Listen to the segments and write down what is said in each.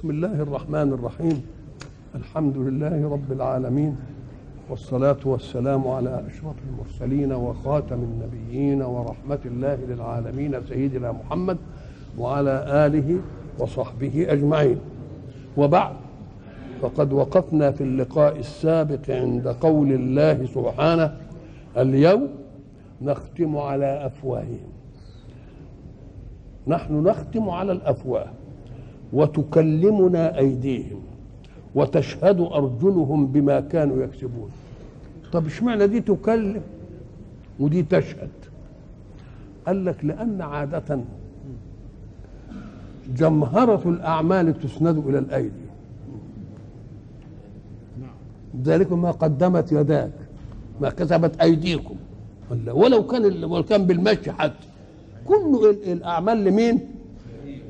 بسم الله الرحمن الرحيم. الحمد لله رب العالمين والصلاة والسلام على أشرف المرسلين وخاتم النبيين ورحمة الله للعالمين سيدنا محمد وعلى آله وصحبه أجمعين. وبعد فقد وقفنا في اللقاء السابق عند قول الله سبحانه اليوم نختم على أفواههم. نحن نختم على الأفواه. وتكلمنا أيديهم وتشهد أرجلهم بما كانوا يكسبون. طب اشمعنى دي تكلم ودي تشهد؟ قال لك لأن عادة جمهرة الأعمال تسند إلى الأيدي. ذلك ما قدمت يداك ما كسبت أيديكم. ولا ولو كان ولو كان بالمشي حتى. كل الأعمال لمين؟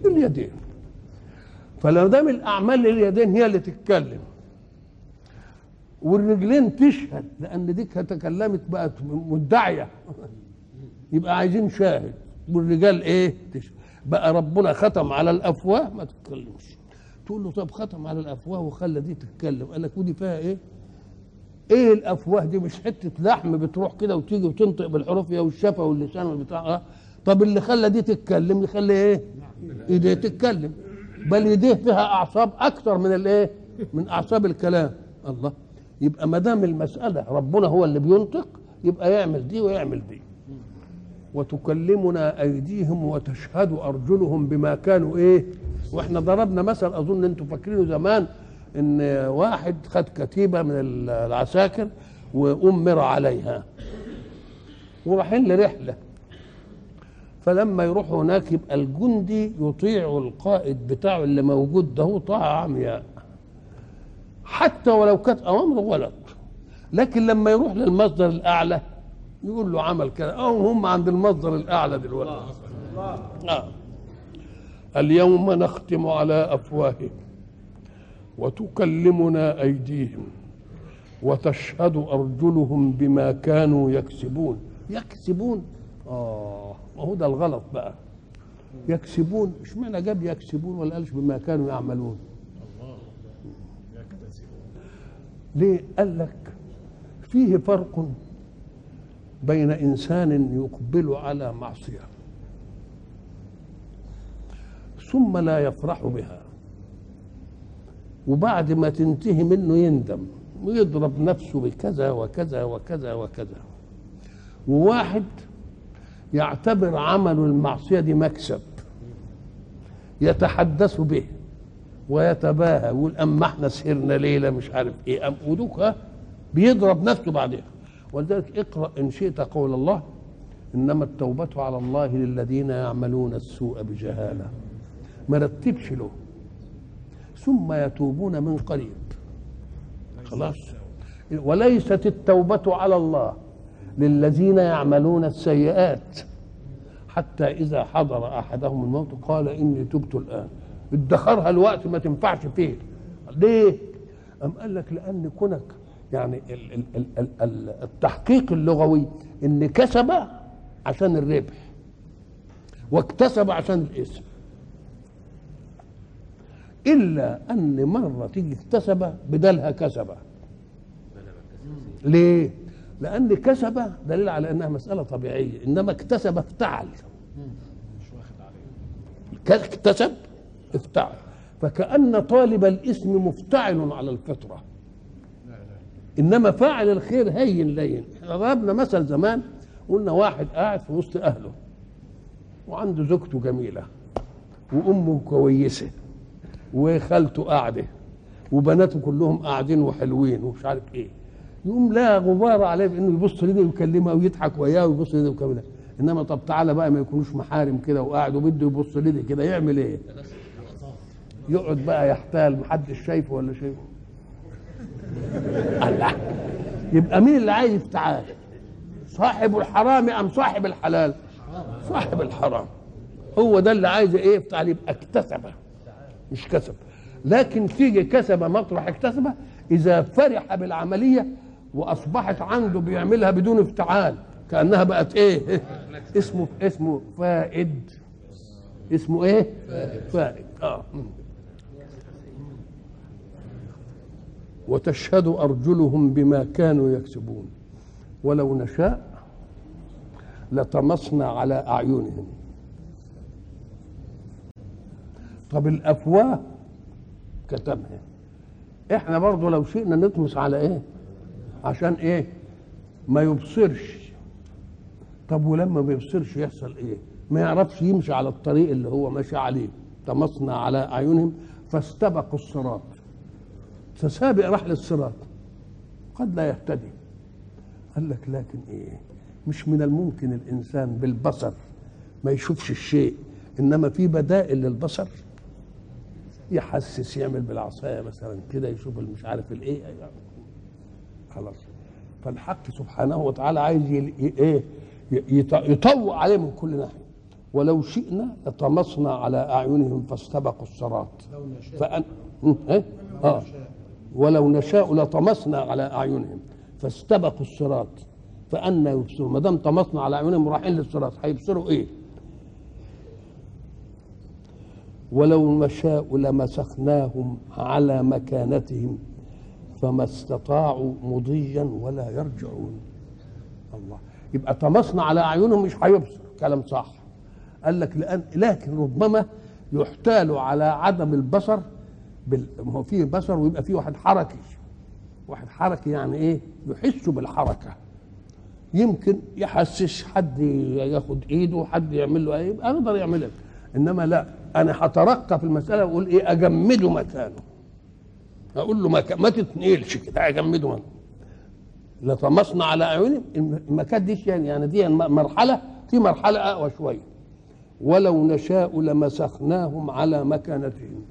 اليدين فلو دام الأعمال لليدين هي اللي تتكلم والرجلين تشهد لأن ديك تكلمت بقت مدعية. يبقى عايزين شاهد. والرجال إيه؟ تشهد. بقى ربنا ختم على الأفواه ما تتكلمش. تقول له طب ختم على الأفواه وخلى دي تتكلم. قال لك ودي فيها إيه؟ إيه الأفواه دي؟ مش حتة لحم بتروح كده وتيجي وتنطق بالحروف يا والشفه واللسان والبتاع طب اللي خلى دي تتكلم يخلي إيه؟ إيديه تتكلم. بل يديه فيها أعصاب أكثر من الإيه؟ من أعصاب الكلام. الله. يبقى ما دام المسألة ربنا هو اللي بينطق يبقى يعمل دي ويعمل دي. وتكلمنا أيديهم وتشهد أرجلهم بما كانوا إيه؟ وإحنا ضربنا مثل أظن أنتم فاكرينه زمان إن واحد خد كتيبة من العساكر وأمر عليها. ورايحين لرحلة. فلما يروحوا هناك يبقى الجندي يطيع القائد بتاعه اللي موجود ده طاعة عمياء حتى ولو كانت أوامره غلط لكن لما يروح للمصدر الأعلى يقول له عمل كده. أو هم عند المصدر الأعلى دلوقتي. آه. اليوم نختم على أفواههم وتكلمنا أيديهم وتشهد أرجلهم بما كانوا يكسبون. يكسبون؟ آه. وهو ده الغلط بقى. يكسبون اشمعنى جاب يكسبون ولا قالش بما كانوا يعملون. ليه؟ قال لك فيه فرق بين إنسان يقبل على معصية ثم لا يفرح بها وبعد ما تنتهي منه يندم ويضرب نفسه بكذا وكذا وكذا وكذا. وواحد يعتبر عمل المعصية دي مكسب. يتحدث به ويتباهى يقول أما إحنا سهرنا ليلة مش عارف إيه أم ودوك بيضرب نفسه بعدها ولذلك اقرأ إن شئت قول الله إنما التوبة على الله للذين يعملون السوء بجهالة. ما رتبش له. ثم يتوبون من قريب. خلاص؟ وليست التوبة على الله. للذين يعملون السيئات. حتى إذا حضر أحدهم الموت قال إني تبت الآن. ادخرها الوقت ما تنفعش فيه. ليه؟ أم قال لك لأن كونك يعني ال ال ال ال ال التحقيق اللغوي إن كسب عشان الربح واكتسب عشان الاسم. إلا أن مرة تيجي اكتسب بدلها كسب. ليه؟ لأن كسب دليل على أنها مسألة طبيعية. إنما اكتسب افتعل. اكتسب افتعل. فكأن طالب الاسم مفتعل على الفطرة. إنما فاعل الخير هين لين. ضربنا مثل زمان. قلنا واحد قاعد في وسط أهله. وعنده زوجته جميلة. وأمه كويسة. وخالته قاعدة. وبناته كلهم قاعدين وحلوين ومش عارف إيه. يقوم لا غبار عليه بإنه يبص لده ويكلمها ويضحك وياه ويبص لده ويكلمها إنما طب تعالى بقى ما يكونوش محارم كده وقاعد وبده يبص لده كده يعمل إيه؟ يقعد بقى يحتال محدش شايفه ولا شايفه. الله. يبقى مين اللي عايز افتعال؟ صاحب الحرام أم صاحب الحلال؟ صاحب الحرام. هو ده اللي عايز إيه؟ افتعال يبقى اكتسب. مش كسب. لكن تيجي كسب مطرح اكتسب إذا فرح بالعملية وأصبحت عنده بيعملها بدون افتعال كأنها بقت إيه؟ اسمه اسمه فائد. اسمه إيه؟ فائد. آه. وتشهد أرجلهم بما كانوا يكسبون. ولو نشاء لطمسنا على أعينهم. طب الأفواه كتمها إحنا برضو لو شئنا نطمس على إيه؟ عشان إيه؟ ما يبصرش. طب ولما ما يبصرش يحصل إيه؟ ما يعرفش يمشي على الطريق اللي هو ماشي عليه. طمسنا على أعينهم فاستبقوا الصراط. فسابق راح للصراط قد لا يهتدي. قال لك لكن إيه؟ مش من الممكن الإنسان بالبصر ما يشوفش الشيء إنما في بدائل للبصر. يحسس يعمل بالعصاية مثلا كده يشوف مش عارف الإيه. خلاص. فالحق سبحانه وتعالى عايز إيه يطوع عليه من كل ناحية. ولو شئنا لطمسنا على أعينهم فاستبقوا الصراط. فأن... إيه؟ آه. ولو نشاء لطمسنا على أعينهم فاستبقوا الصراط. فأنا يبصرون ما دام طمسنا على أعينهم رايحين للصراط هيبصروا إيه؟ ولو نشاء لمسخناهم على مكانتهم. فما استطاعوا مضيا ولا يرجعون. الله. يبقى طمسنا على أعينهم مش هيبصر. كلام صح. قال لك لأن لكن ربما يحتال على عدم البصر بال... هو فيه بصر ويبقى فيه واحد حركي. واحد حركي يعني إيه؟ يحس بالحركة. يمكن يحسس حد ياخد إيده حد يعمل له إيه يبقى يقدر يعملها إنما لا. أنا هترقى في المسألة وأقول إيه؟ أجمده مكانه. أقول له ما, ك... ما تتنقلش كده اجمده لطمسنا على اعينهم المكان دي يعني يعني دي مرحلة في مرحلة أقوى شوية. ولو نشاء لمسخناهم على مكانتهم.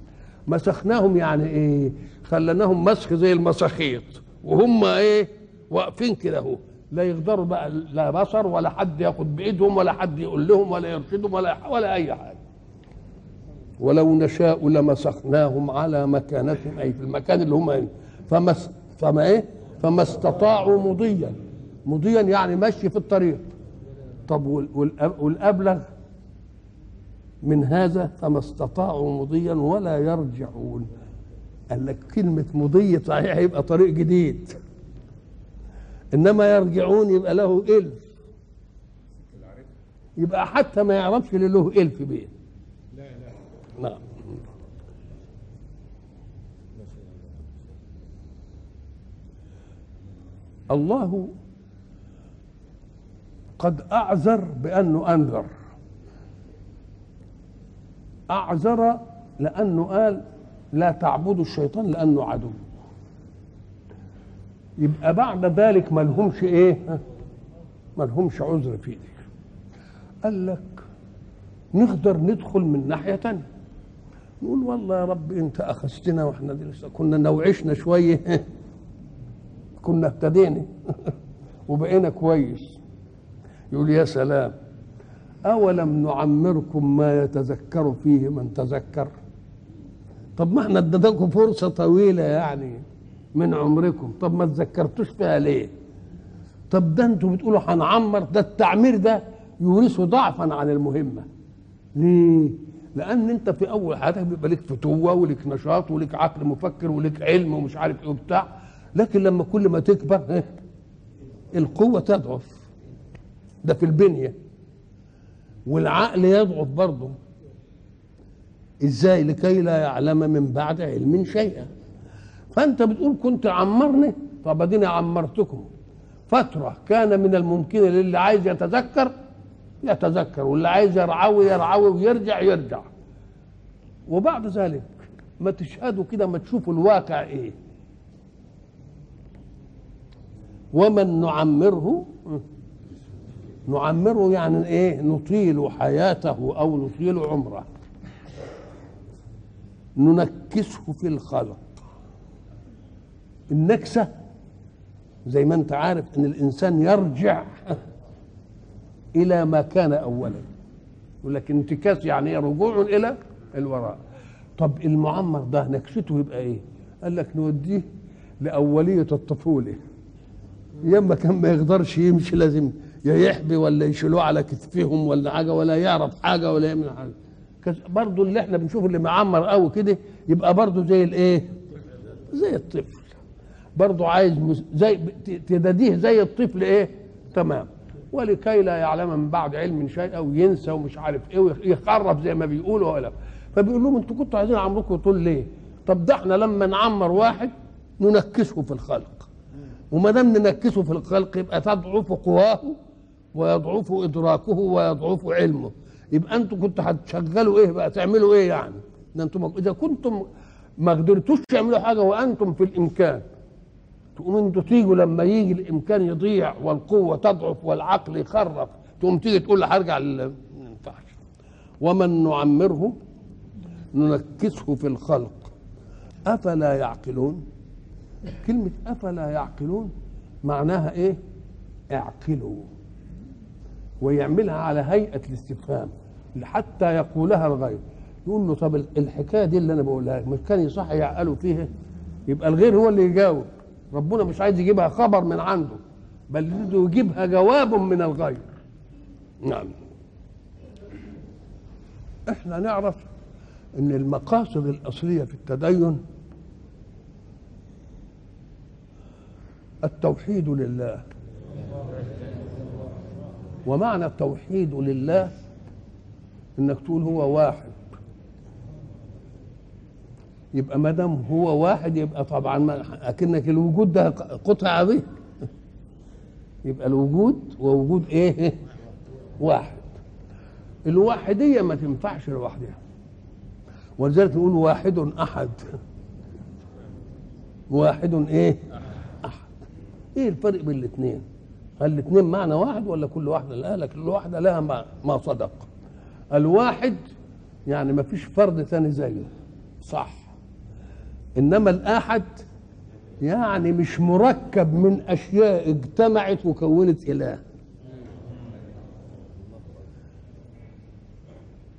مسخناهم يعني إيه؟ خلناهم مسخ زي المساخيط وهم إيه؟ واقفين كده أهو. لا يقدروا بقى لا بصر ولا حد ياخد بإيدهم ولا حد يقول لهم ولا يرشدهم ولا ولا أي حاجة. ولو نشاء لمسخناهم على مكانتهم أي في المكان اللي هم فما فما إيه فما استطاعوا مضيا. مضيا يعني مشي في الطريق. طب والأبلغ من هذا فما استطاعوا مضيا ولا يرجعون. قال لك كلمة مضي صحيح يبقى طريق جديد. إنما يرجعون يبقى له إلف. يبقى حتى ما يعرفش اللي له إلف بيه نعم. الله قد أعذر بأنه أنذر. أعذر لأنه قال لا تعبدوا الشيطان لأنه عدو. يبقى بعد ذلك ما لهمش إيه؟ ما لهمش عذر في دي قال لك نقدر ندخل من ناحية تانية. نقول والله يا رب أنت أخذتنا وإحنا دي لسه كنا نوعشنا شوية. كنا اهتدينا وبقينا كويس. يقول يا سلام أولم نعمركم ما يتذكر فيه من تذكر؟ طب ما إحنا اديناكم فرصة طويلة يعني من عمركم. طب ما تذكرتوش فيها ليه؟ طب ده أنتوا بتقولوا هنعمر. ده التعمير ده يورثه ضعفا عن المهمة. ليه؟ لأن أنت في أول حياتك بيبقى لك فتوة ولك نشاط ولك عقل مفكر ولك علم ومش عارف إيه وبتاع. لكن لما كل ما تكبر القوة تضعف. ده في البنية. والعقل يضعف برضه. إزاي؟ لكي لا يعلم من بعد علم شيئا. فأنت بتقول كنت عمرني؟ طب أديني عمرتكم. فترة كان من الممكن للي عايز يتذكر يتذكر واللي عايز يرعوي يرعوي ويرجع يرجع. وبعد ذلك ما تشهدوا كده ما تشوفوا الواقع إيه. ومن نعمره نعمره يعني إيه؟ نطيل حياته أو نطيل عمره. ننكسه في الخلق. النكسة زي ما أنت عارف إن الإنسان يرجع. إلى ما كان اولا. يقول لك انتكاس يعني رجوع إلى الوراء. طب المعمر ده نكسته يبقى إيه؟ قال لك نوديه لأولية الطفولة. ياما كان ما يقدرش يمشي لازم يا يحبي ولا يشيلوه على كتفهم ولا حاجة ولا يعرف حاجة ولا يعمل حاجة. برضه اللي إحنا بنشوف اللي معمر قوي كده يبقى برضه زي الإيه؟ زي الطفل. برضه عايز زي تداديه زي الطفل إيه؟ تمام. ولكي لا يعلم من بعد علم شيئا وينسى ومش عارف إيه ويخرب زي ما بيقولوا ولا. فبيقول لهم أنتوا كنتوا عايزين عمركم طول ليه؟ طب ده إحنا لما نعمر واحد ننكسه في الخلق. وما دام ننكسه في الخلق يبقى تضعف قواه ويضعف إدراكه ويضعف علمه. يبقى أنتوا كنتوا هتشغلوا إيه بقى؟ تعملوا إيه يعني؟ ده أنتم إذا كنتم ما قدرتوش تعملوا حاجة وأنتم في الإمكان. تقوموا أنتوا تيجوا لما يجي الامكان يضيع والقوة تضعف والعقل يخرف تقوم تيجي تقول هرجع ما ينفعش. ومن نعمره ننكسه في الخلق. أفلا يعقلون؟ كلمة أفلا يعقلون معناها إيه؟ اعقلوا. ويعملها على هيئة الاستفهام حتى يقولها الغير. يقول له طب الحكاية دي اللي أنا بقولها لك مش كان يصح يعقلوا فيها؟ يبقى الغير هو اللي يجاوب. ربنا مش عايز يجيبها خبر من عنده بل يجيبها جواب من الغير نعم. إحنا نعرف إن المقاصد الأصلية في التدين التوحيد لله. ومعنى التوحيد لله إنك تقول هو واحد. يبقى ما دام هو واحد يبقى طبعا أكنك الوجود ده قطعه به يبقى الوجود ووجود إيه؟ واحد. الواحدية ما تنفعش لوحدها. ولذلك نقول واحد أحد. واحد إيه؟ أحد. إيه الفرق بين الاثنين؟ هل الاثنين معنى واحد ولا كل واحدة لا لا كل واحدة لها ما صدق. الواحد يعني ما فيش فرد ثاني زيه. صح. إنما الآحد يعني مش مركب من أشياء اجتمعت وكونت إله.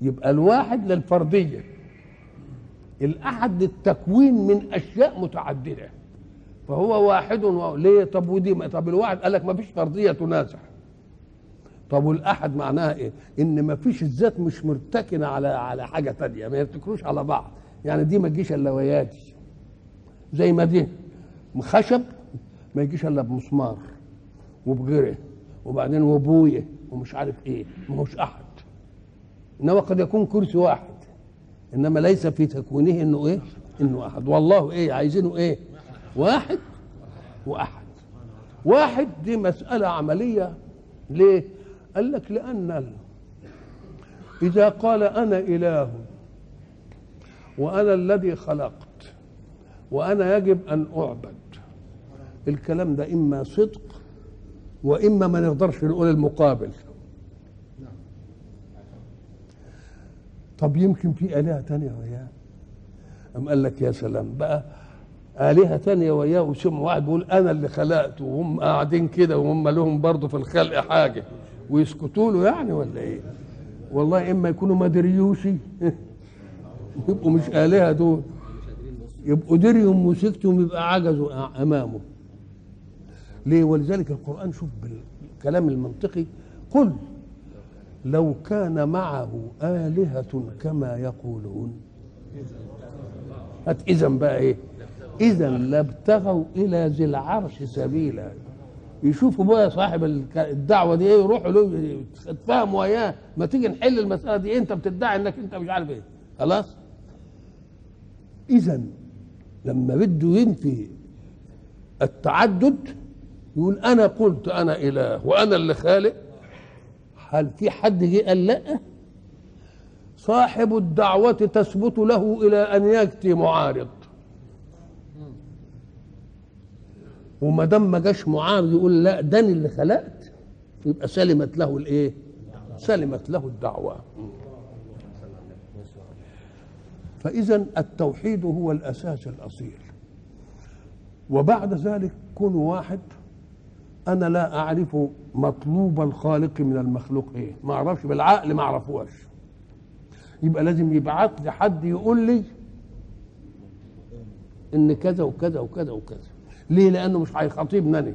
يبقى الواحد للفردية. الأحد للتكوين من أشياء متعددة. فهو واحد و... ليه؟ طب ودي طب الواحد قال لك ما فيش فردية تنازع. طب والأحد معناها إيه؟ إن ما فيش الذات مش مرتكنة على على حاجة تانية ما يرتكنوش على بعض. يعني دي ما تجيش إلا ويا دي زي ما دي خشب ما يجيش إلا بمسمار وبغيره وبعدين وبوية ومش عارف إيه ما هوش أحد. إنما قد يكون كرسي واحد. إنما ليس في تكوينه إنه إيه؟ إنه أحد. والله إيه عايزينه إيه؟ واحد وأحد. واحد دي مسألة عملية. ليه؟ قال لك لأن إذا قال أنا إله وأنا الذي خلقت وأنا يجب أن أعبد. الكلام ده إما صدق وإما ما نقدرش نقول المقابل. طب يمكن في آلهة تانية وياه؟ أم قال لك يا سلام بقى آلهة تانية وياه وسمع واحد بيقول أنا اللي خلقته وهم قاعدين كده وهم لهم برضه في الخلق حاجة. ويسكتوا له يعني ولا إيه؟ والله إما يكونوا ما دريوشي يبقوا مش آلهة دول. يبقوا دريهم وسكتهم يبقى عجزوا أمامه. ليه؟ ولذلك القرآن شوف بالكلام المنطقي قل لو كان معه آلهة كما يقولون. هات إذا بقى إيه؟ إذا لابتغوا إلى ذي العرش سبيلا. يشوفوا بقى صاحب الدعوة دي إيه؟ يروحوا له يتفاهموا وياه. ما تيجي نحل المسألة دي أنت بتدعي إنك أنت مش عارف إيه. خلاص؟ إذا لما بده ينفي التعدد يقول أنا قلت أنا إله وأنا اللي خالق. هل في حد جه قال لا؟ صاحب الدعوة تثبت له إلى أن يأتي معارض. وما دام ما جاش معارض يقول لا ده اللي خلقت. يبقى سلمت له الإيه؟ سلمت له الدعوة. فإذا التوحيد هو الأساس الأصيل. وبعد ذلك كن واحد أنا لا أعرف مطلوب الخالق من المخلوق إيه ما أعرفش بالعقل ما اعرفوش يبقى لازم يبعت لي حد يقول لي إن كذا وكذا وكذا وكذا. ليه؟ لأنه مش هيخاطبني. أنا.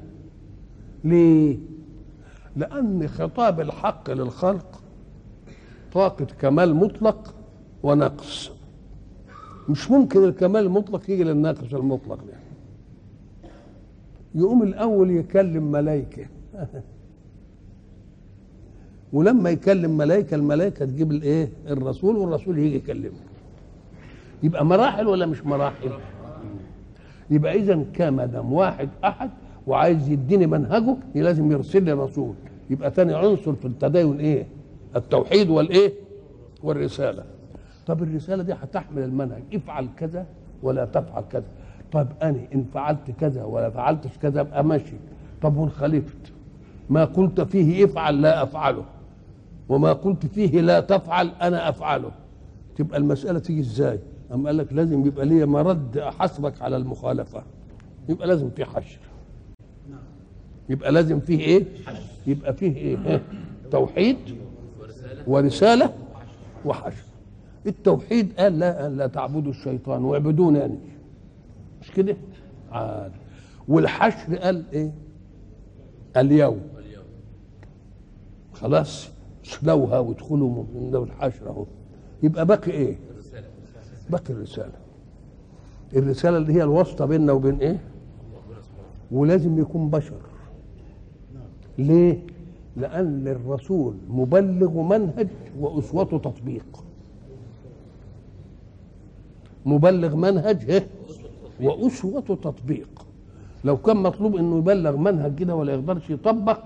ليه؟ لأن خطاب الحق للخلق طاقة كمال مطلق ونقص. مش ممكن الكمال المطلق يجي للناقص المطلق ده. يقوم الأول يكلم ملائكه ولما يكلم ملائكه الملائكه تجيب الإيه؟ الرسول والرسول يجي يكلمه. يبقى مراحل ولا مش مراحل؟ يبقى إذا كما دام واحد أحد وعايز يديني منهجه لازم يرسل لي رسول يبقى تاني عنصر في التدين إيه؟ التوحيد والإيه؟ والرسالة. طب الرسالة دي هتحمل المنهج. افعل كذا ولا تفعل كذا. طب أنا إن فعلت كذا ولا فعلتش كذا أبقى ماشي. طب وان خالفت ما قلت فيه افعل لا أفعله. وما قلت فيه لا تفعل أنا أفعله. تبقى المسألة تيجي إزاي؟ أم قال لك لازم يبقى ليا مرد أحاسبك على المخالفة. يبقى لازم في حشر. يبقى لازم فيه إيه؟ يبقى فيه إيه؟ توحيد ورسالة وحشر. التوحيد قال لا لا تعبدوا الشيطان واعبدوني. يعني مش كده؟ عاد. والحشر قال إيه؟ اليوم. خلاص اسلوها وادخلوا من ذوي الحشر أهو. يبقى باقي إيه؟ باقي الرسالة. الرسالة اللي هي الواسطة بيننا وبين إيه؟ ولازم يكون بشر. ليه؟ لأن الرسول مبلغ منهج واسوته تطبيق. مبلغ منهج واسوته تطبيق. لو كان مطلوب إنه يبلغ منهج كده ولا يقدرش يطبق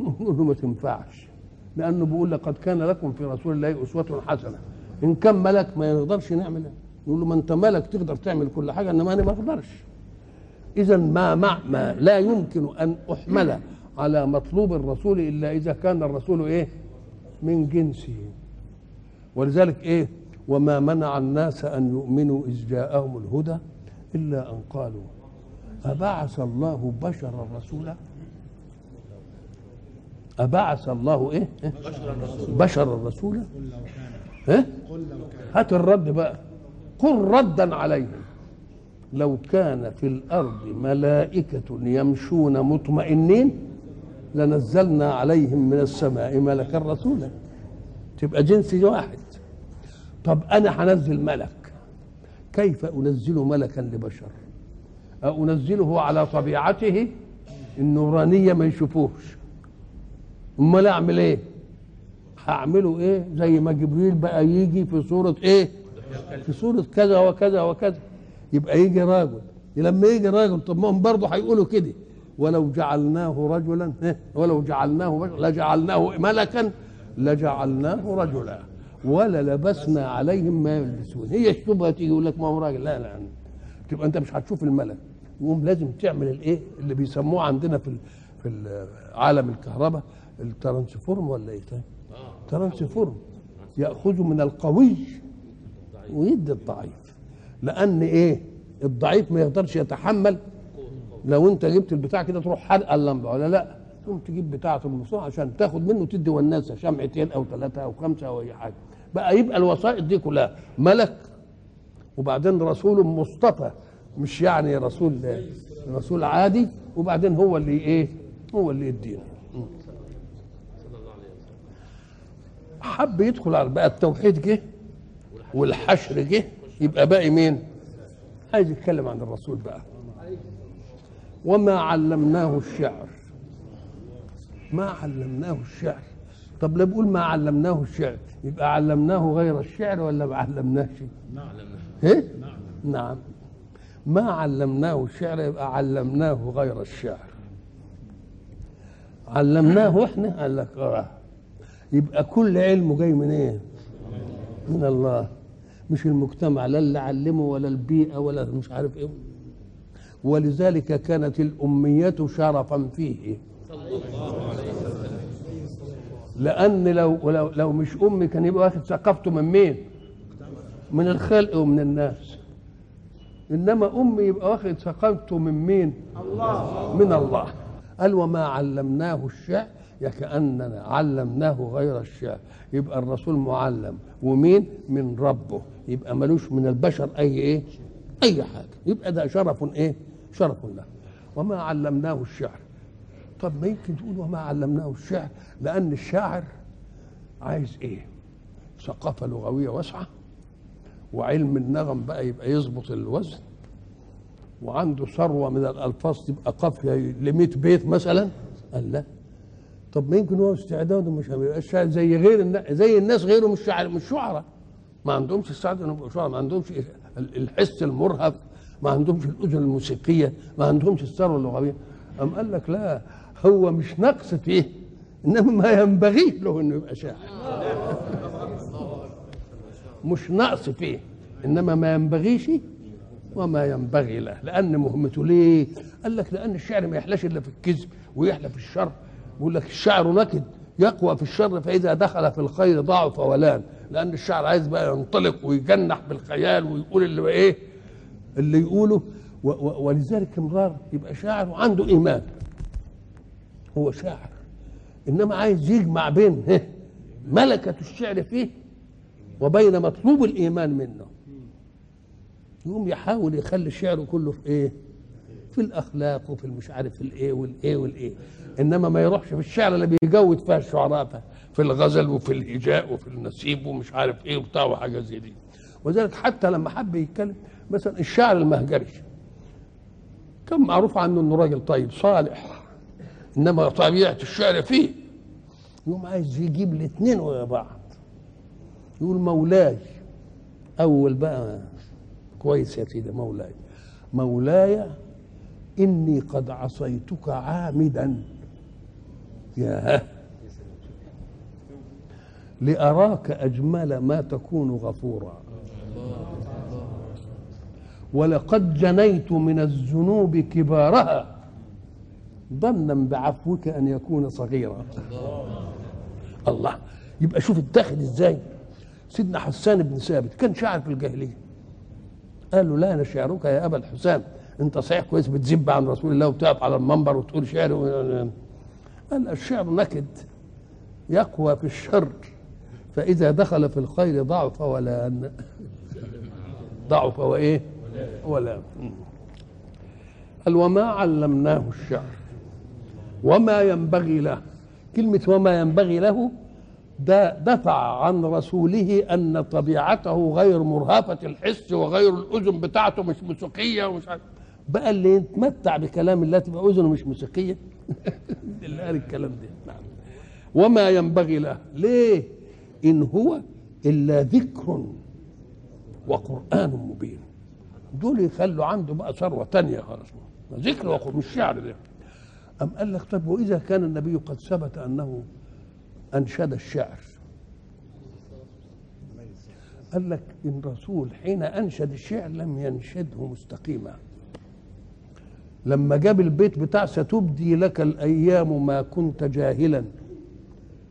نقول له ما تنفعش. لأنه بيقول لقد كان لكم في رسول الله أسوة حسنة. إن كان ملك ما يقدرش نعمل نقول له ما أنت ملك تقدر تعمل كل حاجة إنما أنا ما أقدرش. اذا ما, ما, ما لا يمكن أن أحمل على مطلوب الرسول إلا إذا كان الرسول إيه؟ من جنسه. ولذلك إيه؟ وما منع الناس أن يؤمنوا إذ جاءهم الهدى إلا أن قالوا أبعث الله بشرا رسولا؟ أبعث الله إيه؟ بشرا رسولا؟ إيه؟ هات الرد بقى. قل ردا عليهم. لو كان في الأرض ملائكة يمشون مطمئنين لنزلنا عليهم من السماء ملكا رسولا. تبقى جنس واحد. طب أنا هنزل ملك كيف أنزل ملكا لبشر أنزله على طبيعته النورانية ما يشوفوش أمال أعمل إيه؟ هعمله إيه؟ زي ما جبريل بقى يجي في صورة إيه؟ في صورة كذا وكذا وكذا يبقى يجي راجل لما يجي راجل طب ما هم برضه هيقولوا كده ولو جعلناه رجلا؟ ولو جعلناه لجعلناه ملكا لجعلناه رجلا ولا لبسنا عليهم ما يلبسون. هي الشبهة تيجي يقول لك ما هو راجل. لا لا تبقى انت مش هتشوف الملك. يقوم لازم تعمل الايه؟ اللي بيسموه عندنا في في عالم الكهرباء ال transform ولا إيه؟ transform. يأخذ من القوي ويدي الضعيف. لأن إيه؟ الضعيف ما يقدرش يتحمل. لو انت جبت البتاع كده تروح حرق اللمبة ولا لا؟ تقوم تجيب بتاعه المصنع عشان تاخد منه تدي والناسه شمعتين أو ثلاثة أو خمسة أو أي حاجة. بقى يبقى الوسائط دي كلها ملك. وبعدين رسول مصطفى مش يعني رسول رسول عادي. وبعدين هو اللي إيه؟ هو اللي يدينا حب يدخل على بقى التوحيد جه والحشر جه. يبقى باقي مين؟ عايز يتكلم عن الرسول بقى. وما علمناه الشعر. ما علمناه الشعر. طب لا بقول ما علمناه الشعر. يبقى علمناه غير الشعر ولا ما علمناه. شيء ما علمناه. إيه نعم. ما علمناه الشعر يبقى علمناه غير الشعر. علمناه إحنا؟ قال لك آه. يبقى كل علمه جاي من إيه؟ من الله. مش المجتمع لا اللي علمه ولا البيئة ولا مش عارف إيه. ولذلك كانت الأمية شرفا فيه. لأن لو لو, لو مش أمي كان يبقى واخد ثقافته من مين؟ من الخلق ومن الناس إنما أمي يبقى واخد ثقافته من مين؟ الله من الله قال وما علمناه الشعر كأننا علمناه غير الشعر يبقى الرسول معلم ومين؟ من ربه يبقى ملوش من البشر أي إيه؟ أي حاجة يبقى ده شرف إيه؟ شرف له وما علمناه الشعر طب ما يمكن تقول وما علمناه الشعر؟ لأن الشاعر عايز إيه؟ ثقافة لغوية واسعة وعلم النغم بقى يبقى يظبط الوزن وعنده ثروة من الألفاظ تبقى قافية ل 100 بيت مثلا؟ قال لا. طب ما يمكن هو استعداده مش هيبقاش شاعر زي غير زي الناس غيره مش شاعر مش شعراء. ما عندهمش السعاده إنهم يبقوا شعراء ما عندهمش الحس المرهف ما عندهمش الأذن الموسيقية ما عندهمش الثروة اللغوية. أم قال لك لا هو مش نقص فيه إنما ما ينبغي له إنه يبقى شاعر. مش نقص فيه إنما ما ينبغيش وما ينبغي له. لأن مهمته ليه؟ قال لك لأن الشعر ما يحلاش إلا في الكذب ويحلى في الشر. بيقول لك الشعر نكد يقوى في الشر فإذا دخل في الخير ضعف ولان. لأن الشعر عايز بقى ينطلق ويجنح بالخيال ويقول اللي إيه؟ اللي يقوله. ولذلك امرار يبقى شاعر وعنده إيمان. هو شاعر. إنما عايز يجمع بين ملكة الشعر فيه وبين مطلوب الإيمان منه. يقوم يحاول يخلي الشعر كله في إيه؟ في الأخلاق وفي المش عارف الايه والايه والايه إنما ما يروحش في الشعر اللي بيجود فيها الشعراء في الغزل وفي الهجاء وفي النسيب ومش عارف إيه وبتاع وحاجة زي دي. وذلك حتى لما حب يتكلم مثلا الشاعر المهجري كان معروف عنه إنه راجل طيب صالح إنما طبيعة الشعر فيه. يقوم عايز يجيب الاثنين ويا بعض. يقول مولاي. أول بقى كويس يا سيدي مولاي. مولاي إني قد عصيتك عامدا. يا لأراك أجمل ما تكون غفورا. ولقد جنيت من الذنوب كبارها. ظنا بعفوك أن يكون صغيرا. الله. يبقى شوف اتخذ إزاي. سيدنا حسان بن ثابت كان شاعر في الجاهلية. قال له لا أنا شعرك يا أبا الحسام أنت صحيح كويس بتذب عن رسول الله وتقف على المنبر وتقول شعر قال الشعر نكد يقوى في الشر. فإذا دخل في الخير ضعف ولا ضعف وإيه؟ ولا قال وما علمناه الشعر. وما ينبغي له. كلمة وما ينبغي له ده دفع عن رسوله أن طبيعته غير مرهفة الحس وغير الأذن بتاعته مش موسيقية ومش عارف. بقى اللي يتمتع بكلام الله تبقى أذنه مش موسيقية. اللي قال الكلام ده. نعم. وما ينبغي له. ليه؟ إن هو إلا ذكر وقرآن مبين. دول يخلوا عنده بقى ثروة تانية خالص. ذكر وقرآن مش شعر ده. أم قال لك طب وإذا كان النبي قد ثبت أنه أنشد الشعر؟ قال لك إن رسول حين أنشد الشعر لم ينشده مستقيما. لما جاب البيت بتاع ستبدي لك الأيام ما كنت جاهلا.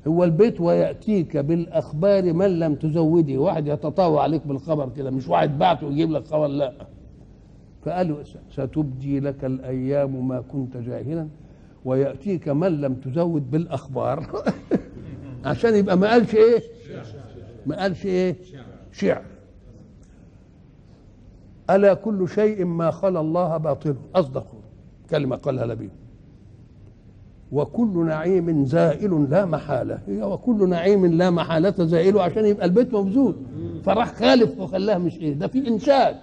هو البيت ويأتيك بالأخبار من لم تزودي واحد يتطاوع عليك بالخبر كده مش واحد بعته ويجيب لك خبر لا. فقالوا ستبدي لك الأيام ما كنت جاهلا. ويأتيك من لم تزود بالأخبار. عشان يبقى ما قالش إيه؟ ما قالش إيه؟ شعر ألا كل شيء ما خلا الله باطل؟ أصدق. كلمة قالها لبيب. وكل نعيم زائل لا محالة. هي وكل نعيم لا محالة زائل عشان يبقى البيت موجود فراح خالف وخلاها مش إيه؟ ده في إنشاد.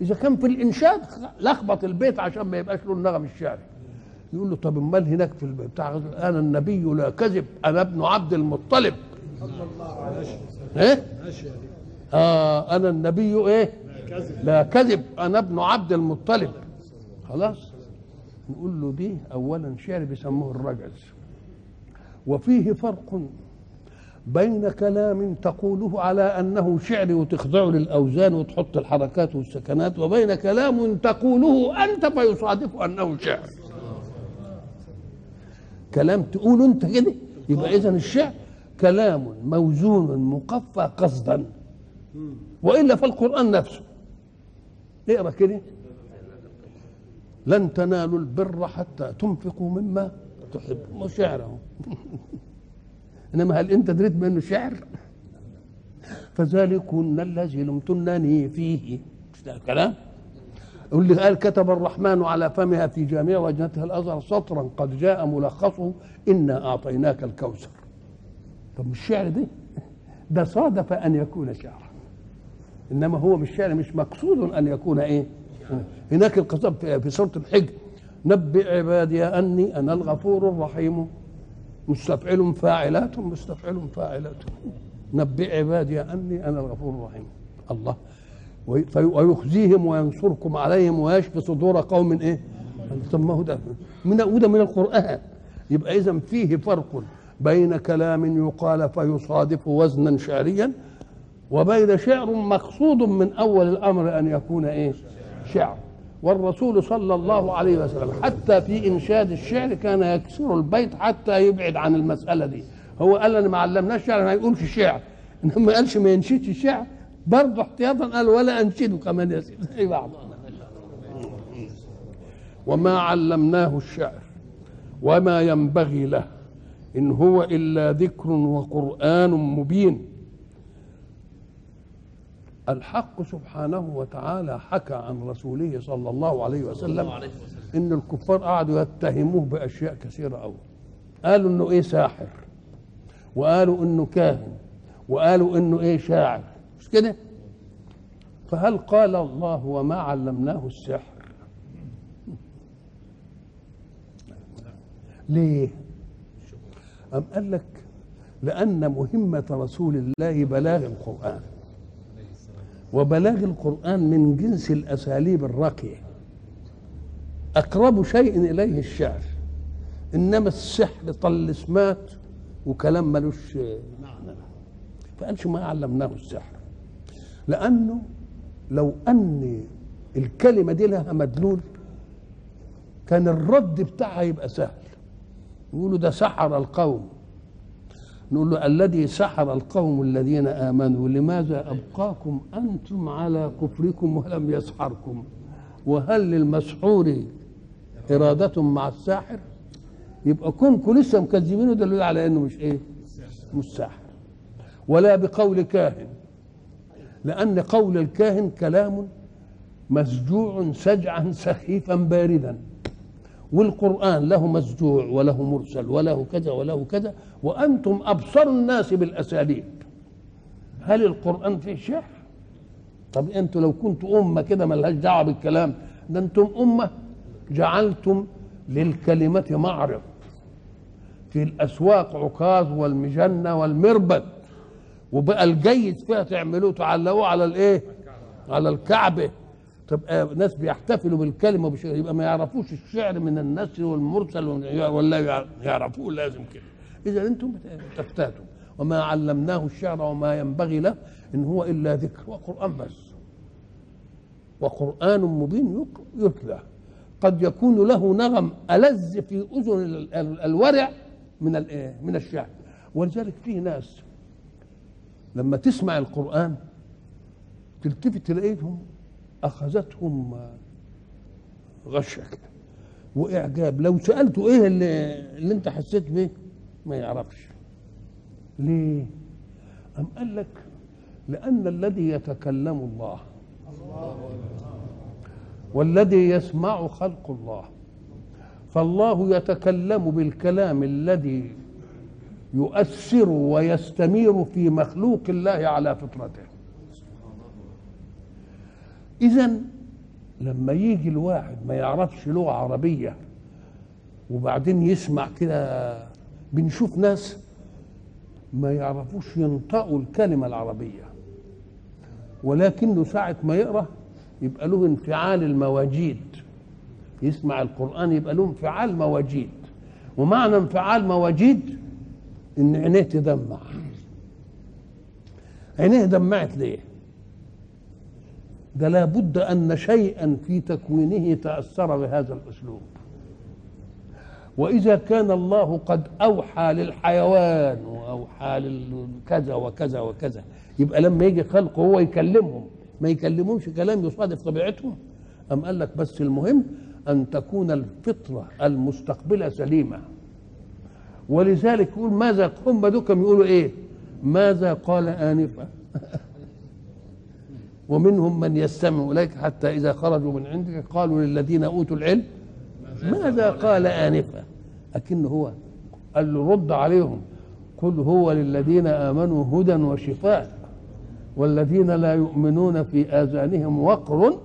إذا كان في الإنشاد لخبط البيت عشان ما يبقاش له النغم الشعري. يقول له طب امال هناك في بتاع أنا النبي لا كذب أنا ابن عبد المطلب. إيه؟ آه أنا النبي إيه؟ لا كذب أنا ابن عبد المطلب. خلاص؟ نقول له دي اولا شعر بيسموه الرجز. وفيه فرق بين كلام تقوله على أنه شعر وتخضعه للأوزان وتحط الحركات والسكنات وبين كلام تقوله أنت فيصادف أنه شعر. كلام تقوله انت كده. يبقى اذا الشعر كلام موزون مقفى قصدا. وإلا فالقرآن نفسه. اقرا كده؟ لن تنالوا البر حتى تنفقوا مما تحب مو شعره إنما هل أنت دريت منه شعر؟ فذلكن الذي لمتنني فيه. مش ده الكلام واللي قال كتب الرحمن على فمها في جامع وجنتها الأزهر سطرا قد جاء ملخصه إنا أعطيناك الكوثر. طب مش شعر ده ده صادف أن يكون شعرا. إنما هو مش شعر مش مقصود أن يكون إيه؟ هناك القصاب في سورة الحج. نبئ عبادي أني أنا الغفور الرحيم. مستفعل فاعلات مستفعل فاعلات. نبئ عبادي أني أنا الغفور الرحيم. الله. ويخزيهم وينصركم عليهم ويشفي صدور قوم إيه؟ طب ما هو ده. من وده من القرآن. يبقى إذا فيه فرق بين كلام يقال فيصادف وزنا شعريا وبين شعر مقصود من أول الأمر أن يكون إيه؟ شعر. والرسول صلى الله عليه وسلم حتى في إنشاد الشعر كان يكسر البيت حتى يبعد عن المسألة دي. هو قال أنا ما علمناش شعر ما يقولش شعر. إنما ما قالش ما ينشدش شعر. برضه احتياطا قال ولا أنشده كمان يا سيدي. بعض. وما علمناه الشعر وما ينبغي له إن هو إلا ذكر وقرآن مبين. الحق سبحانه وتعالى حكى عن رسوله صلى الله عليه وسلم إن الكفار قعدوا يتهموه بأشياء كثيرة قوي قالوا إنه إيه ساحر وقالوا إنه كاهن وقالوا إنه إيه شاعر مش كده؟ فهل قال الله وما علمناه السحر؟ ليه؟ أم قال لك لأن مهمة رسول الله بلاغ القرآن. وبلاغ القرآن من جنس الأساليب الراقية. أقرب شيء إليه الشعر. إنما السحر طلسمات وكلام ملوش معنى. فقالش ما علمناه السحر. لأنه لو أن الكلمة دي لها مدلول كان الرد بتاعها يبقى سهل. يقولوا ده سحر القوم. نقول له الذي سحر القوم الذين آمنوا لماذا أبقاكم أنتم على كفركم ولم يسحركم؟ وهل للمسحور إرادة مع الساحر؟ يبقى كونكم لسه مكذبينه دليل على إنه مش إيه؟ مش ساحر. ولا بقول كاهن. لأن قول الكاهن كلام مسجوع سجعا سخيفا باردا. والقرآن له مسجوع وله مرسل وله كذا وله كذا وأنتم أبصر الناس بالأساليب. هل القرآن فيه شعر؟ طب أنتوا لو كنتوا أمة كده ملهاش دعوة بالكلام ده أنتم أمة جعلتم للكلمة معرض. في الأسواق عكاظ والمجنة والمربد. وبقى الجيد فيها تعملوه تعلقوه على الإيه؟ على الكعبة. تبقى ناس بيحتفلوا بالكلمة وبش... يبقى ما يعرفوش الشعر من النثر والمرسل ولا يعرفوه لازم كده. إذا أنتم تفتاتوا وما علمناه الشعر وما ينبغي له إن هو إلا ذكر. وقرآن بس. وقرآن مبين يتلى. قد يكون له نغم ألذ في أذن ال- ال- الورع من؟ من الشعر. ولذلك في ناس لما تسمع القرآن تلتفت تلاقيهم أخذتهم غشة كده وإعجاب. لو سألته إيه اللي, اللي أنت حسيت بيه؟ ما يعرفش. ليه؟ أم قال لك لأن الذي يتكلم الله والذي يسمع خلق الله فالله يتكلم بالكلام الذي يؤثر ويستمير في مخلوق الله على فطرته. اذا لما يجي الواحد ما يعرفش لغة عربية وبعدين يسمع كده بنشوف ناس ما يعرفوش ينطقوا الكلمة العربية ولكنه ساعة ما يقرأ يبقى له انفعال المواجيد. يسمع القرآن يبقى له انفعال مواجيد. ومعنى انفعال مواجيد إن عينيه تدمع. عينيه دمعت ليه؟ ده لابد أن شيئا في تكوينه تأثر بهذا الأسلوب. وإذا كان الله قد أوحى للحيوان وأوحى لكذا وكذا وكذا يبقى لما يجي خلقه هو يكلمهم. ما يكلمهمش كلام يصادف طبيعتهم؟ أم قال لك بس المهم أن تكون الفطرة المستقبلة سليمة. ولذلك يقول ماذا هم دوكم يقولوا إيه؟ ماذا قال انفا ومنهم من يستمع إليك حتى إذا خرجوا من عندك قالوا للذين أوتوا العلم ماذا قال انفا لكن هو قال له رد عليهم قل هو للذين آمنوا هدى وشفاء والذين لا يؤمنون في آذانهم وقر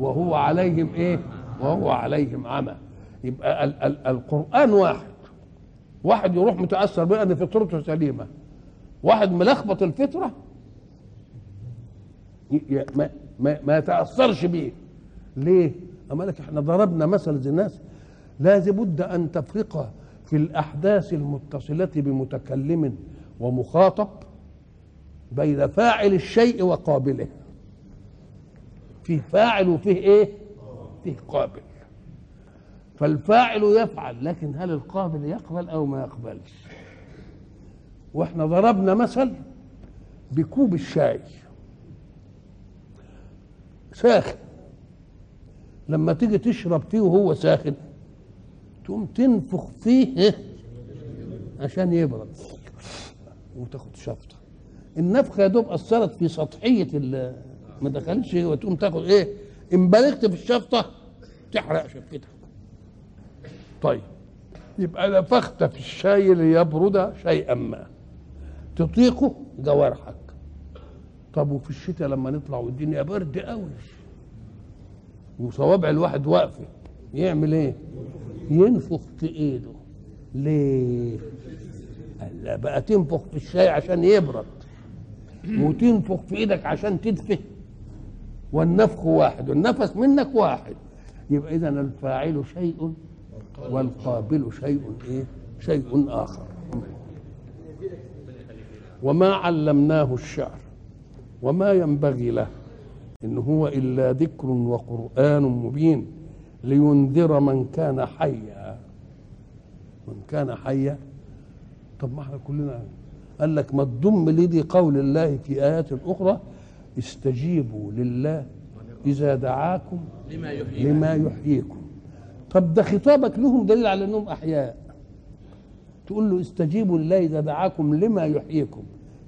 وهو عليهم إيه؟ وهو عليهم عمى. يبقى ال ال القرآن واحد. واحد يروح متأثر بيه إن فطرته سليمة. واحد ملخبط الفطرة ما, ما, ما يتاثرش بيه. ليه؟ اما لك إحنا ضربنا مثل الناس. لازم بد أن تفرق في الأحداث المتصلة بمتكلم ومخاطب بين فاعل الشيء وقابله. فيه فاعل وفيه إيه؟ فيه قابل. فالفاعل يفعل لكن هل القابل يقبل أو ما يقبلش؟ وإحنا ضربنا مثل بكوب الشاي. ساخن. لما تيجي تشرب فيه وهو ساخن تقوم تنفخ فيه؟ عشان يبرد وتاخد شفطة. النفخة يا دوب أثرت في سطحية ما دخلش وتقوم تاخد إيه إن بلغت في الشفطة تحرق شفتها طيب. يبقى نفخت في الشاي ليبرد شيئا ما. تطيقه جوارحك. طب وفي الشتاء لما نطلع والدنيا برد قوي. وصوابع الواحد واقفة. يعمل إيه؟ ينفخ في إيده. ليه؟ لا بقى تنفخ في الشاي عشان يبرد. وتنفخ في إيدك عشان تدفه. والنفخ واحد والنفس منك واحد. يبقى اذا الفاعل شيء والقابل شيء إيه؟ شيء آخر. وما علمناه الشعر وما ينبغي له إن هو إلا ذكر وقرآن مبين لينذر من كان حيا. من كان حيا؟ طب ما إحنا كلنا قال لك ما تضم لدي قول الله في آيات أخرى استجيبوا لله إذا دعاكم لما يحييكم. طب ده خطابك لهم دليل على انهم احياء. تقول له استجيبوا لله إذا دعاكم لما يحييكم.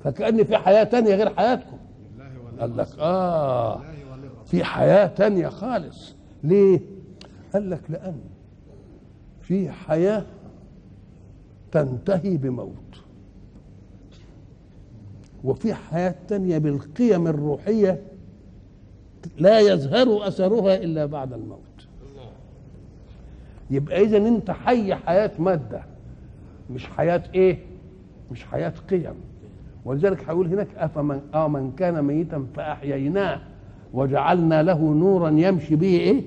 فكأن في حياة تانية غير حياتكم. قال لك آه في حياة تانية خالص. ليه؟ قال لك لأن في حياة تنتهي بموت. وفي حياة تانية بالقيم الروحية لا يظهر أثرها إلا بعد الموت. يبقى إذا أنت حي حياة مادة مش حياة إيه؟ مش حياة قيم ولذلك هيقول هناك أفمن آه من كان ميتا فأحييناه وجعلنا له نورا يمشي به إيه؟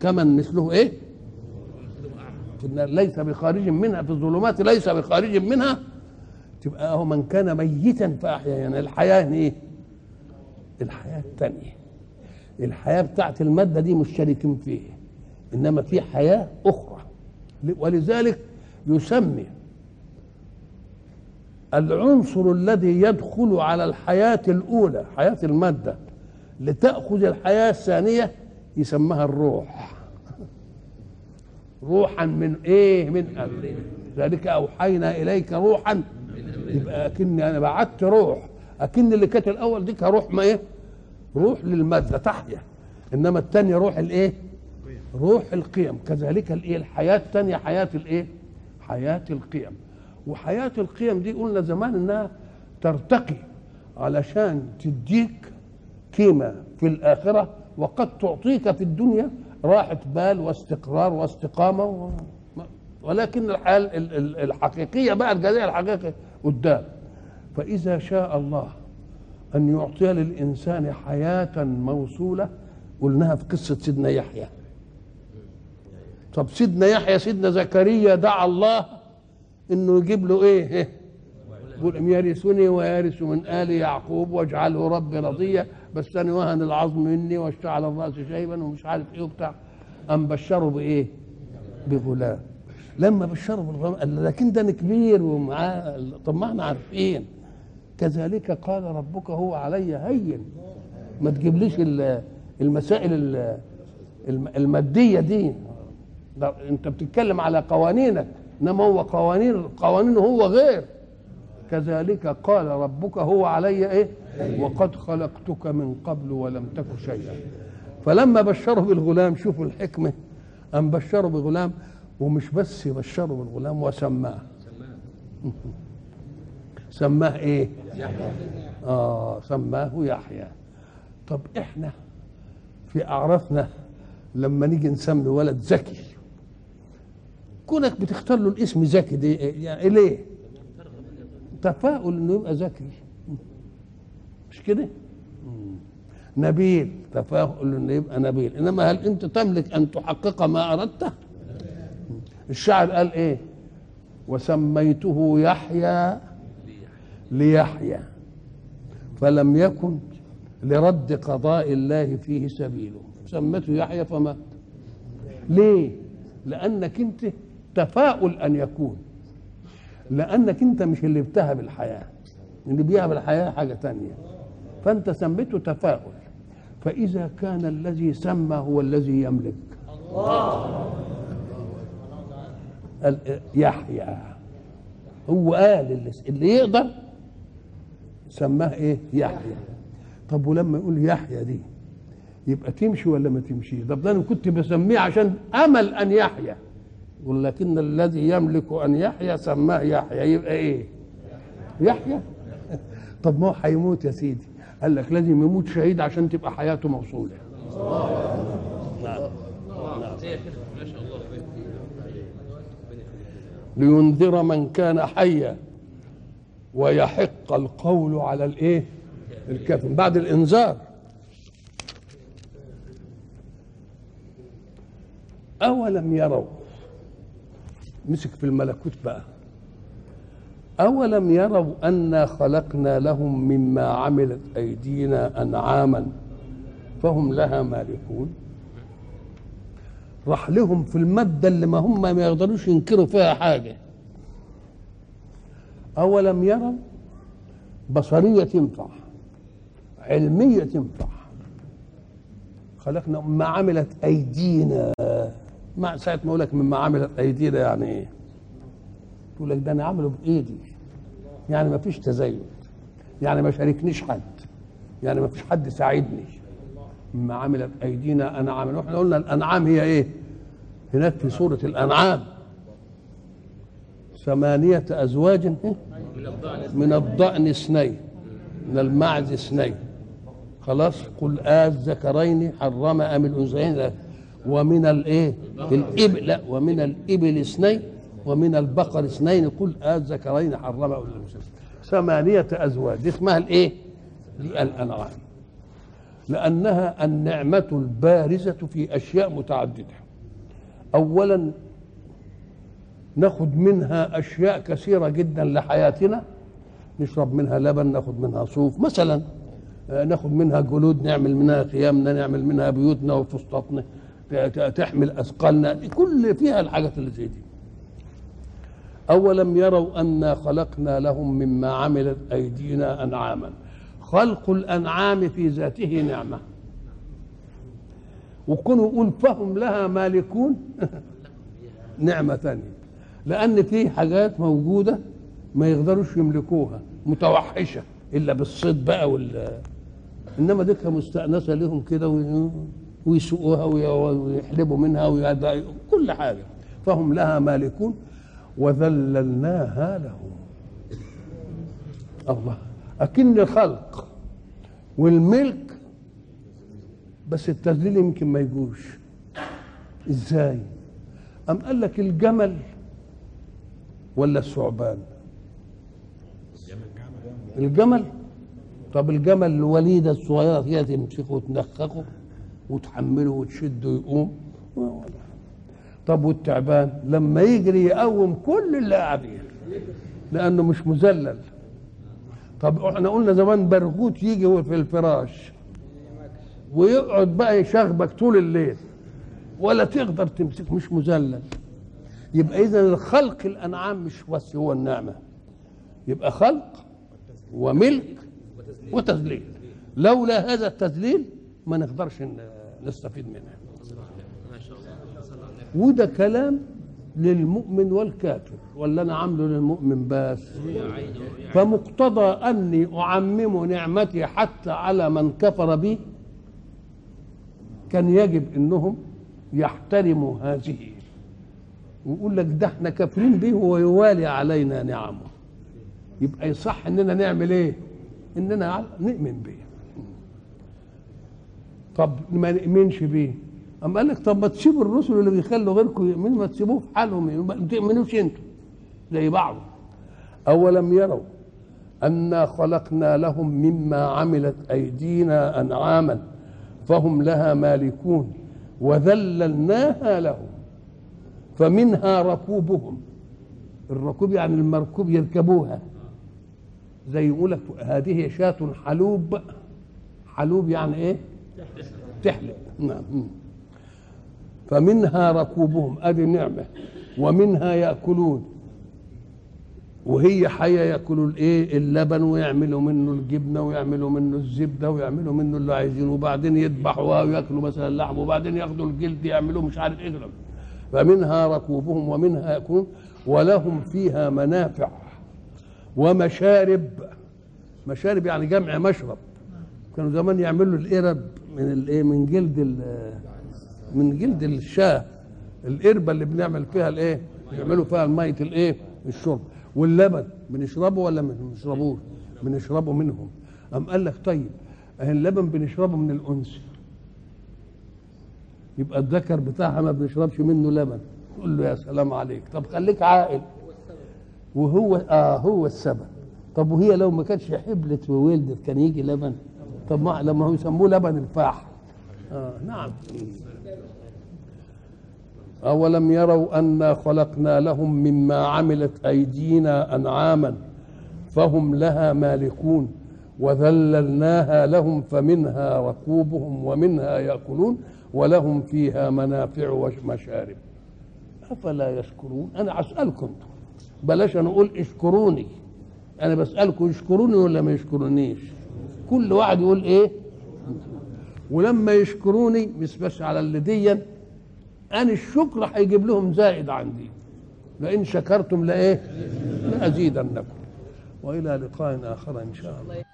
كمن مثله إيه؟ في النار ليس بخارج منها في الظلمات ليس بخارج منها تبقى هو من كان ميتا فأحييناه الحياة إيه؟ الحياة الثانية الحياة بتاعت المادة دي مشتركين فيه إنما في حياة أخرى. ولذلك يسمي العنصر الذي يدخل على الحياة الأولى حياة المادة لتأخذ الحياة الثانية يسمها الروح. روحا من إيه؟ من أمر ذلك أوحينا إليك روحا. يبقى أكني أنا بعت روح. اكن اللي كانت الأول دي روح ما إيه؟ روح للمادة تحيا. إنما الثانية روح الإيه؟ روح القيم. كذلك الإيه؟ الحياة الثانية حياة الإيه؟ حياة القيم. وحياة القيم دي قلنا زمان إنها ترتقي علشان تديك قيمة في الآخرة وقد تعطيك في الدنيا راحة بال واستقرار واستقامة و... ولكن الحياة ال- ال- الحقيقية بقى الجزاء الحقيقي قدام. فإذا شاء الله أن يعطي للإنسان حياة موصولة قلناها في قصة سيدنا يحيى. طب سيدنا يحيى سيدنا زكريا دعا الله إنه يجيب له إيه؟ يقول أم يرثني ويرث من آل يعقوب واجعله رب رضيا بس أنا وهن العظم مني واشتعل الرأس شيبا ومش عارف إيه وبتاع. أم بشره بإيه؟ بغلام. لما بشره بالغلام قال لكن ده أنا كبير ومعاه طب ما إحنا عارفين. كذلك قال ربك هو علي هين. ما تجيبليش ال- المسائل ال- الم- المادية دي. ده انت بتتكلم على قوانينك انما هو قوانين قوانينه هو غير. كذلك قال ربك هو علي إيه؟ وقد خلقتك من قبل ولم تك شيئا. فلما بشره بالغلام شوفوا الحكمة أم بشره بغلام ومش بس يبشره بالغلام وسماه سماه إيه؟ آه سماه يحيى. طب إحنا في أعرافنا لما نيجي نسمي ولد زكي كونك بتختار له الاسم زكي دي يعني ليه؟ تفاؤل إنه يبقى ذكي مش كده؟ نبيل تفاؤل إنه يبقى نبيل إنما هل أنت تملك أن تحقق ما اردته؟ الشاعر قال إيه؟ وسميته يحيى ليحيى فلم يكن لرد قضاء الله فيه سبيله سمته يحيى فمات ليه لأنك أنت تفاؤل أن يكون. لأنك أنت مش اللي بتهب الحياة اللي بيهب الحياة حاجة تانية. فأنت سميته تفاؤل. فإذا كان الذي سمى هو الذي يملك. قال يحيى. هو قال اللي, اللي يقدر سماه إيه؟ يحيى. طب ولما يقول يحيى دي يبقى تمشي ولا ما تمشي؟ طب ده أنا كنت بسميه عشان أمل أن يحيى. ولكن الذي يملك أن يحيى سماه يحيى يبقى إيه؟ يحيى طب ما هو هيموت يا سيدي. قال لك لازم يموت شهيد عشان تبقى حياته موصولة. لينذر من كان حيا ويحق القول على الإيه؟ الكافر. بعد الإنذار. أولم يروا مسك في الملكوت بقى. أولم يروا انا خلقنا لهم مما عملت أيدينا أنعاما فهم لها مالكون. راح لهم في المادة اللي ما هم ما يقدروش ينكروا فيها حاجة. أولم يروا بصرية تنفع علمية تنفع. خلقنا مما عملت أيدينا مع ساعة ما أقول لك مما عملت أيدينا يعني إيه؟ تقول لك ده أنا عامله بإيدي. يعني ما فيش تزايد. يعني ما شاركنيش حد. يعني ما فيش حد ساعدني. مما عملت أيدينا انعام وإحنا قلنا الأنعام هي إيه؟ هناك في سورة الأنعام. ثمانية أزواج من الضأن اثنين. من المعز اثنين. خلاص؟ قل الذكرين حرم أم الأنثيين. ومن الإيه؟ الإبل لا ومن الإبل اثنين ومن البقر اثنين قل الذكرين حرم ثمانية أزواج. دي اسمها الإيه؟ دي الأنعام. لأنها النعمة البارزة في أشياء متعددة. أولا ناخد منها أشياء كثيرة جدا لحياتنا. نشرب منها لبن ناخد منها صوف. مثلا ناخد منها جلود نعمل منها خيامنا نعمل منها بيوتنا وفسطاطنا تحمل أثقالنا كل فيها الحاجات اللي زي دي. أولم يروا أنا خلقنا لهم مما عملت أيدينا أنعاما. خلق الأنعام في ذاته نعمة. وكونوا يقول فهم لها مالكون نعمة ثانية. لأن في حاجات موجودة ما يقدروش يملكوها متوحشة إلا بالصيد بقى وال إنما دي مستانسه لهم كده ويسوقوها ويحلبوا منها ويدعي كل حاجة. فهم لها مالكون وذللناها لهم. الله. أكن الخلق والملك بس التذليل يمكن ما يجوش إزاي؟ أم قال لك الجمل ولا الثعبان؟ الجمل. طب الجمل الوليدة الصغيرة هي تمسكه وتنخخه وتحمله وتشده يقوم طب والتعبان لما يجري يقوم كل اللي قاعدين لأنه مش مذلل. طب إحنا قلنا زمان برغوت يجي في الفراش ويقعد بقى يشغبك طول الليل ولا تقدر تمسك مش مذلل. يبقى اذا الخلق الأنعام مش بس هو النعمة يبقى خلق وملك وتذليل. لولا هذا التذليل ما نقدرش نستفيد منها. وده كلام للمؤمن والكافر ولا أنا عامله للمؤمن بس؟ فمقتضى أني أعمم نعمتي حتى على من كفر بي كان يجب إنهم يحترموا هذه. ويقول لك ده إحنا كافرين به ويوالي علينا نعمه. يبقى يصح إننا نعمل إيه؟ إننا نؤمن به طب ما نؤمنش بيه. أما قال لك طب ما تسيبوا الرسل اللي بيخلوا غيركم يؤمنوا ما تسيبوه في حالهم ما تؤمنوش أنتوا. زي بعض. أولم يروا أنا خلقنا لهم مما عملت أيدينا أنعاما فهم لها مالكون وذللناها لهم فمنها ركوبهم. الركوب يعني المركوب يركبوها. زي يقول لك هذه شاة حلوب. حلوب يعني إيه؟ تحلب نعم. فمنها ركوبهم ادي نعمة. ومنها يأكلون. وهي حيه يأكلوا الإيه؟ اللبن ويعملوا منه الجبنة ويعملوا منه الزبدة ويعملوا منه اللي عايزينه. وبعدين يذبحوها ويأكلوا مثلا اللحم وبعدين ياخدوا الجلد يعملوا مش عارف إيه فمنها ركوبهم ومنها يأكلون. ولهم فيها منافع ومشارب. مشارب يعني جمع مشرب. كانوا زمان يعملوا القرب من الايه من جلد من جلد الشاه القربة اللي بنعمل فيها الإيه يعملوا فيها الميه الإيه الشرب. واللبن بنشربه ولا ما بنشربوش؟ بنشربه منهم. أم قال لك طيب اللبن بنشربه من الأنثى. يبقى الذكر بتاعها ما بنشربش منه لبن. تقول له يا سلام عليك. طب خليك عاقل. وهو آه هو السبب. طب وهي لو ما كانتش حبلت وولدت كان يجي لبن؟ طب ما لما هو يسموه لبن الفاح. آه نعم. أولم يروا أنا خلقنا لهم مما عملت أيدينا أنعاما فهم لها مالكون وذللناها لهم فمنها ركوبهم ومنها يأكلون ولهم فيها منافع ومشارب. أفلا يشكرون؟ أنا أسألكم. بلاش أنا أقول اشكروني. أنا بسألكم يشكروني ولا ما يشكرونيش؟ كل واحد يقول إيه؟ ولما يشكروني مش على اللي ديًا أنا الشكر هيجيب لهم زائد عندي. لئن شكرتم لإيه؟ لأزيدنكم. وإلى لقاء آخر إن شاء الله.